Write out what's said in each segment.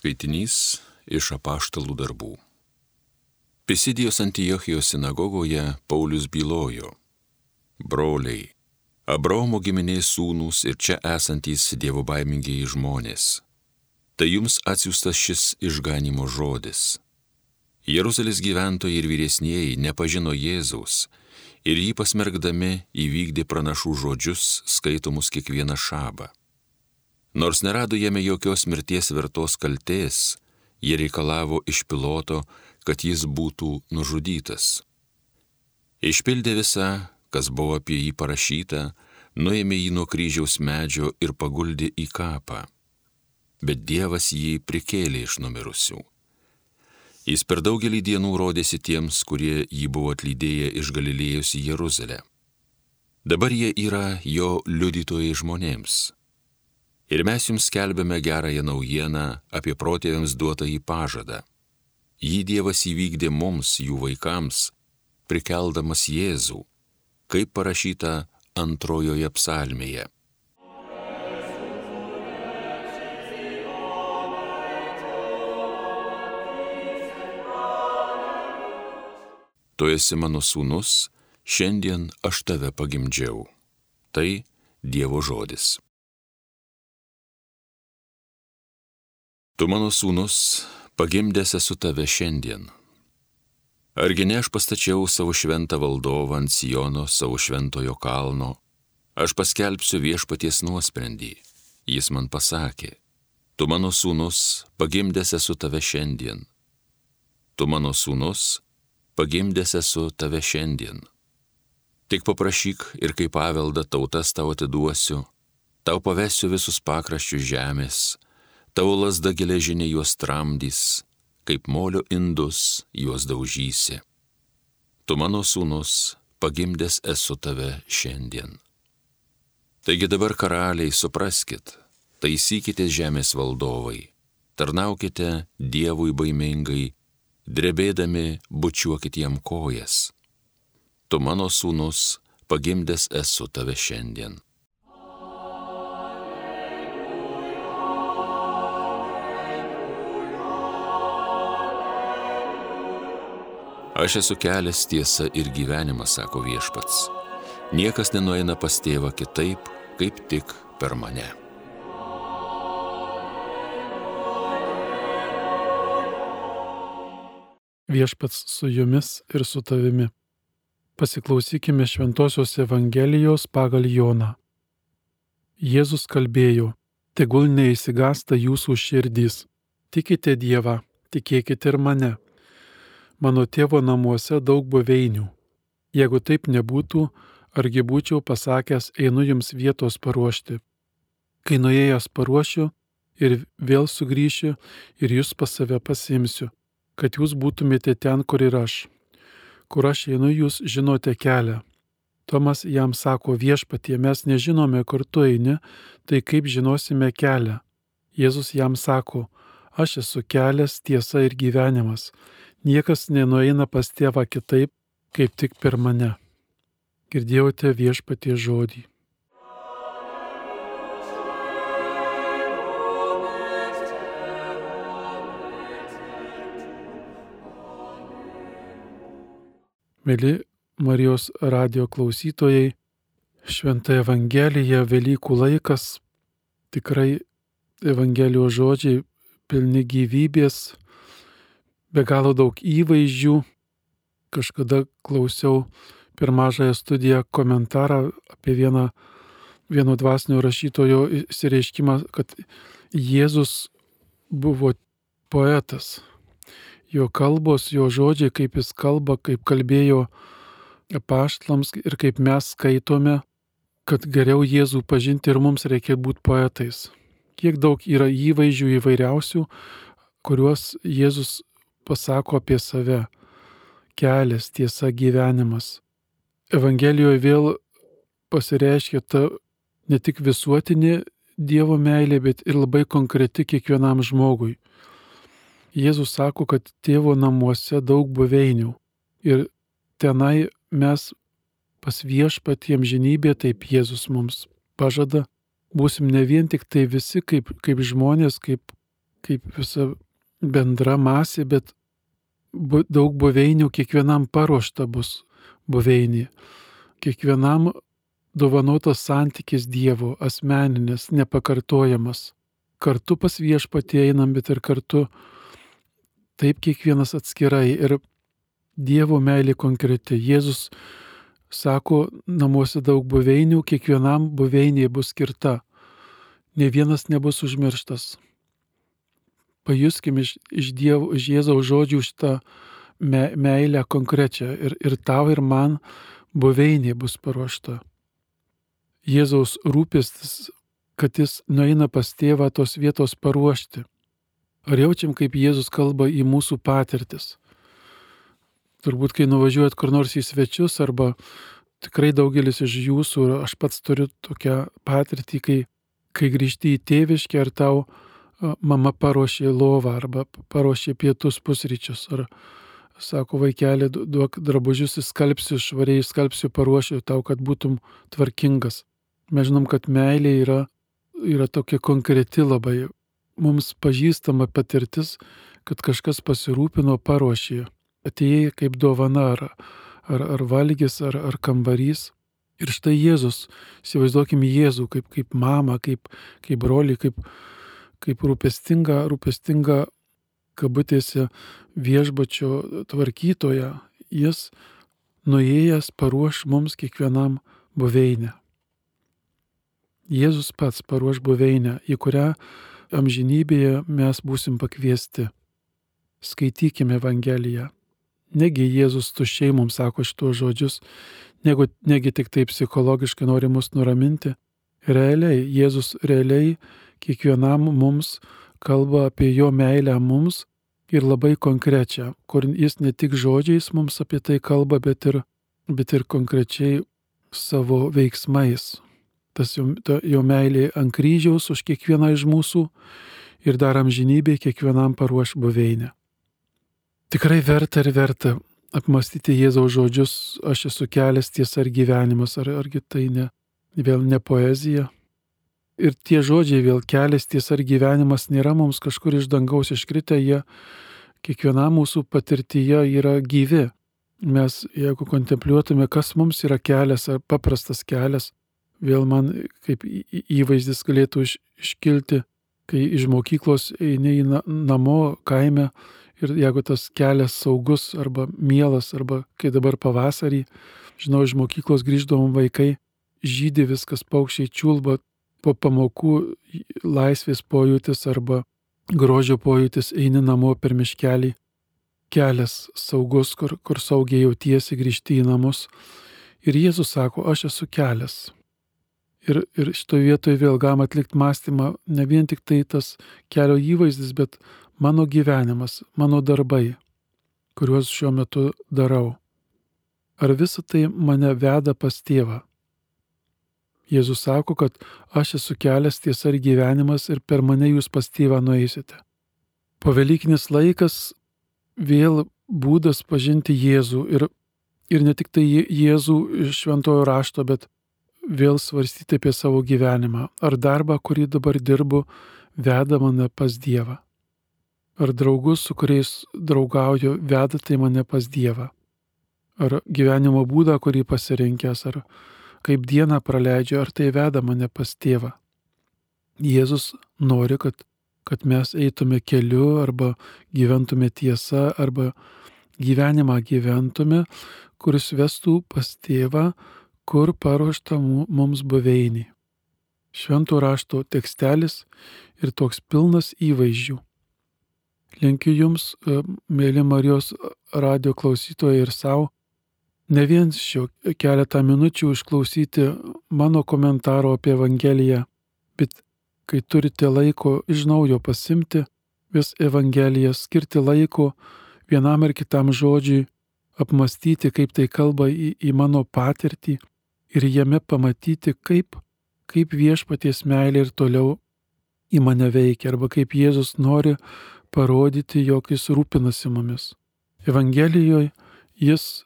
Skaitinys iš apaštalų darbų. Pisidijos Antijochijos sinagogoje Paulius bylojo. Broliai, Abraomo giminės sūnūs ir čia esantys dievo baimingiai žmonės. Tai jums atsiųstas šis išganimo žodis. Jeruzalės gyventojai ir vyresnieji nepažino Jėzaus ir jį pasmergdami įvykdė pranašų žodžius skaitomus kiekvieną šabą. Nors nerado jame jokios mirties vertos kalties, jie reikalavo iš piloto, kad jis būtų nužudytas. Išpildė visą, kas buvo apie jį parašyta, nuėmė jį nuo kryžiaus medžio ir paguldė į kapą. Bet Dievas jį prikėlė iš numirusių. Jis per daugelį dienų rodėsi tiems, kurie jį buvo atlydėję iš Galilėjos į Jeruzalę. Dabar jie yra jo liudytojai žmonėms. Ir mes jums skelbėme gerąją naujieną apie protėviams duotą į pažadą. Jį Dievas įvykdė mums, jų vaikams, prikeldamas Jėzų, kaip parašyta antrojoje psalmėje. Tu esi mano sūnus, šiandien aš tave pagimdžiau. Tai Dievo žodis. Tu mano sūnus, pagimdęs esu tave šiandien. Argi ne aš pastačiau savo šventą valdovą ant Sijono, savo šventojo kalno, aš paskelbsiu viešpaties nuosprendį. Jis man pasakė, tu mano sūnus, pagimdęs esu tave šiandien. Tu mano sūnus, pagimdęs esu tave šiandien. Tik paprašyk ir kaip paveldą tautas tau atiduosiu, tau pavesiu visus pakraščius žemės, tavo lasda geležinė juos tramdys, kaip molio indus juos daužysi. Tu mano sūnus, pagimdęs esu tave šiandien. Taigi dabar karaliai supraskit, taisykite žemės valdovai, tarnaukite Dievui baimingai, drebėdami bučiuokit jam kojas. Tu mano sūnus, pagimdęs esu tave šiandien. Aš esu kelias tiesa ir gyvenimas, sako viešpats. Niekas nenueina pas tėvą kitaip, kaip tik per mane. Viešpats su jumis ir su tavimi. Pasiklausykime Šventojios Evangelijos pagal Joną. Jėzus kalbėjo, tegul neįsigasta jūsų širdys. Tikite Dievą, tikėkite ir mane mano tėvo namuose daug buveinių. Jeigu taip nebūtų, argi būčiau pasakęs, einu jums vietos paruošti. Kai nuėjęs paruošiu ir vėl sugrįšiu ir jūs pas save pasimsiu, kad jūs būtumėte ten, kur ir aš. Kur aš einu, jūs žinote kelią. Tomas jam sako viešpatie, mes nežinome, kur tu eini, tai kaip žinosime kelią. Jėzus jam sako, aš esu kelias, tiesa ir gyvenimas. Niekas nenueina pas tėvą kitaip, kaip tik per mane. Girdėjote viešpatie žodį. Mėly Marijos radio klausytojai, Šventą Evangeliją Velykų laikas, tikrai Evangelijos žodžiai pilni gyvybės, be galo daug įvaizdžių. Kažkada klausiau per mažąją studiją komentarą apie vieną, vieno dvasinio rašytojo įsireiškimą, kad Jėzus buvo poetas. Jo kalbos, jo žodžiai, kaip jis kalba, kaip kalbėjo apaštlams ir kaip mes skaitome, kad geriau Jėzų pažinti ir mums reikia būti poetais. Kiek daug yra įvaizdžių įvairiausių, kuriuos Jėzus pasako apie save - kelias, tiesa, gyvenimas. Evangelijoje vėl pasireiškia ta ne tik visuotinė Dievo meilė, bet ir labai konkreti kiekvienam žmogui. Jėzus sako, kad tėvo namuose daug buveinių ir tenai mes pas viešpatiem žinybė, taip Jėzus mums pažada, būsim ne vien tik tai visi kaip, kaip žmonės, kaip kaip visa bendra masė, bet bu, daug buveinių kiekvienam paruošta bus buveinė. Kiekvienam dovanotas santykis Dievo, asmeninis, nepakartojamas. Kartu pas viešpatį einam, bet ir kartu taip kiekvienas atskirai. Ir Dievo meilė konkreti. Jėzus sako, namuose daug buveinių, kiekvienam buveinė bus skirta. Ne vienas nebus užmirštas. Pajuskim iš, iš, dievo, iš Jėzaus žodžių šitą me, meilę konkrečią. Ir, ir tau, ir man buveinė bus paruošta. Jėzaus rūpestis, kad jis nueina pas tėvą tos vietos paruošti. Ar jaučiam, kaip Jėzus kalba į mūsų patirtis? Turbūt, kai nuvažiuojat kur nors į svečius, arba tikrai daugelis iš jūsų, aš pats turiu tokią patirtį, kai, kai grįžti į tėviškę, ar tau mama paruošė lovą, arba paruošė pietus pusryčius, ar sako vaikeli, duok drabužius įskalbsiu, švariai įskalbsiu, paruošiu tau, kad būtum tvarkingas. Mes žinom, kad meilė yra, yra tokia konkreti labai. Mums pažįstama patirtis, kad kažkas pasirūpino, paruošė. Atėjai kaip dovana ar, ar, ar valgys, ar, ar kambarys. Ir štai Jėzus, įsivaizduokime Jėzų kaip, kaip mamą, kaip, kaip brolį, kaip, kaip rūpestinga, rūpestinga kabutėse viešbačio tvarkytoja. Jis nuėjęs paruoš mums kiekvienam buveinę. Jėzus pats paruoš buveinę, į kurią amžinybėje mes būsim pakviesti. Skaitykime Evangeliją. Negi Jėzus tuščiai mums sako šitos žodžius, negu, negi tik tai psichologiškai nori mus nuraminti. Realiai, Jėzus realiai kiekvienam mums kalba apie jo meilę mums ir labai konkrečią, kur jis ne tik žodžiais mums apie tai kalba, bet ir, bet ir konkrečiai savo veiksmais, tas jo, ta, jo meilė ant kryžiaus už kiekvieną iš mūsų ir dar amžinybė kiekvienam paruoš buveinę. Tikrai verta ir verta apmastyti Jėzaus žodžius, aš esu kelias tiesa ar gyvenimas, ar, argi tai ne, vėl ne poezija. Ir tie žodžiai vėl kelias tiesa ar gyvenimas nėra mums kažkur iš dangaus iškritę, jie kiekvienam mūsų patirtyje yra gyvi. Mes, jeigu kontempliuotume, kas mums yra kelias ar paprastas kelias, vėl man kaip įvaizdis galėtų iškilti, kai iš mokyklos eini į namo kaime ir jeigu tas kelias saugus arba mielas, arba kai dabar pavasarį, žinau, iš mokyklos grįždavom vaikai, žydė viskas paukščiai čiulba, po pamokų laisvės pojūtis arba grožio pojūtis eini namo per miškelį, kelias saugus, kur, kur saugiai jautiesi grįžti į namus. Ir Jėzus sako, aš esu kelias. Ir, ir šitoje vietoje vėl galima atlikti mąstymą, ne vien tik tai tas kelio įvaizdis, bet mano gyvenimas, mano darbai, kuriuos šiuo metu darau. Ar visa tai mane veda pas tėvą? Jėzus sako, kad aš esu kelias tiesa ir gyvenimas ir per mane jūs pas tėvą nueisite. Povelykinis laikas vėl būdas pažinti Jėzų ir, ir ne tik tai Jėzų iš šventojo rašto, bet vėl svarstyti apie savo gyvenimą. Ar darbą, kurį dabar dirbu, veda mane pas Dievą. Ar draugus, su kuriais draugauju, veda tai mane pas Dievą. Ar gyvenimo būdą, kurį pasirinkęs, ar kaip dieną praleidžiu, ar tai veda mane pas tėvą. Jėzus nori, kad, kad mes eitume keliu arba gyventume tiesa arba gyvenimą gyventume, kuris vestų pas tėvą, kur paruošta mums buveinė. Šventų rašto tekstelis ir toks pilnas įvaizdžių. Linkiu Jums, e, mėly Marijos radio klausytojai ir savo, ne vien šio keletą minučių išklausyti mano komentaro apie Evangeliją, bet kai turite laiko iš naujo pasimti vis Evangeliją, skirti laiko vienam ar kitam žodžiui, apmastyti, kaip tai kalba į, į mano patirtį, ir jame pamatyti, kaip, kaip viešpaties meilė ir toliau į mane veikia, arba kaip Jėzus nori parodyti, jog jis rūpinasi mumis. Evangelijoje jis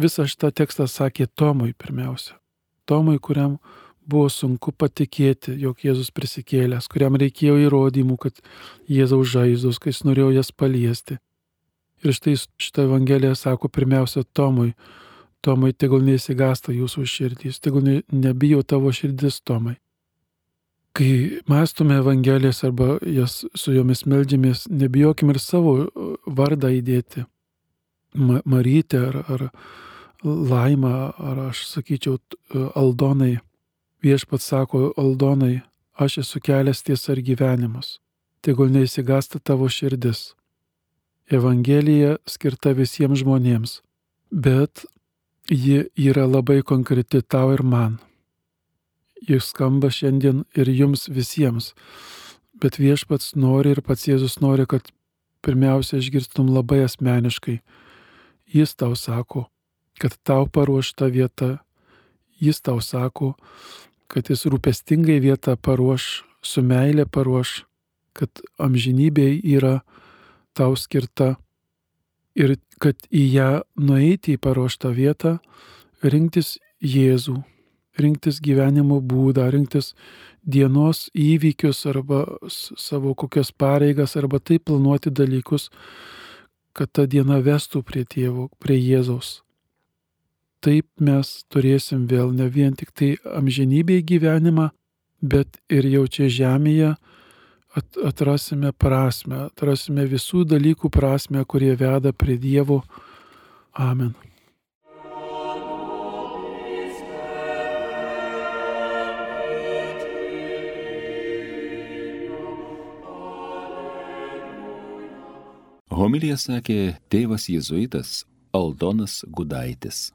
visą šitą tekstą sakė Tomui pirmiausia. Tomui, kuriam buvo sunku patikėti, jog Jėzus prisikėlęs, kuriam reikėjo įrodymų, kad Jėzaus žaizdos, kai jis norėjo jas paliesti. Ir štai šitą Evangeliją sako pirmiausia Tomui, Tomai, tegul neįsigasta jūsų širdys, tegul ne, nebijo tavo širdis, Tomai. Kai mąstume Evangelijas arba jas su jomis meldžiamės, nebijokim ir savo vardą įdėti. Ma Marytė ar, ar Laima, ar aš sakyčiau Aldonai Viešpats sako Aldonai, aš esu kelias tiesa ir gyvenimas. Tegul neįsigasta tavo širdis. Evangelija skirta visiems žmonėms, bet ji yra labai konkreti tau ir man. Jis skamba šiandien ir jums visiems, bet viešpats nori ir pats Jėzus nori, kad pirmiausia išgirstum labai asmeniškai. Jis tau sako, kad tau paruošta vieta. Jis tau sako, kad jis rūpestingai vietą paruoš, su meilė paruoš, kad amžinybė yra tau skirta ir kad į ją nueiti į paruoštą vietą, rinktis Jėzų, rinktis gyvenimo būdą, rinktis dienos įvykius arba savo kokias pareigas arba taip planuoti dalykus, kad ta diena vestų prie tėvo, prie Jėzaus taip mes turėsim vėl ne vien tik tai amžinybėj gyvenimą, bet ir jau čia žemėje at, atrasime prasme, atrasime visų dalykų prasme, kurie veda prie Dievo. Amen. Homilija sakė tėvas jėzuitas Aldonas Gudaitis.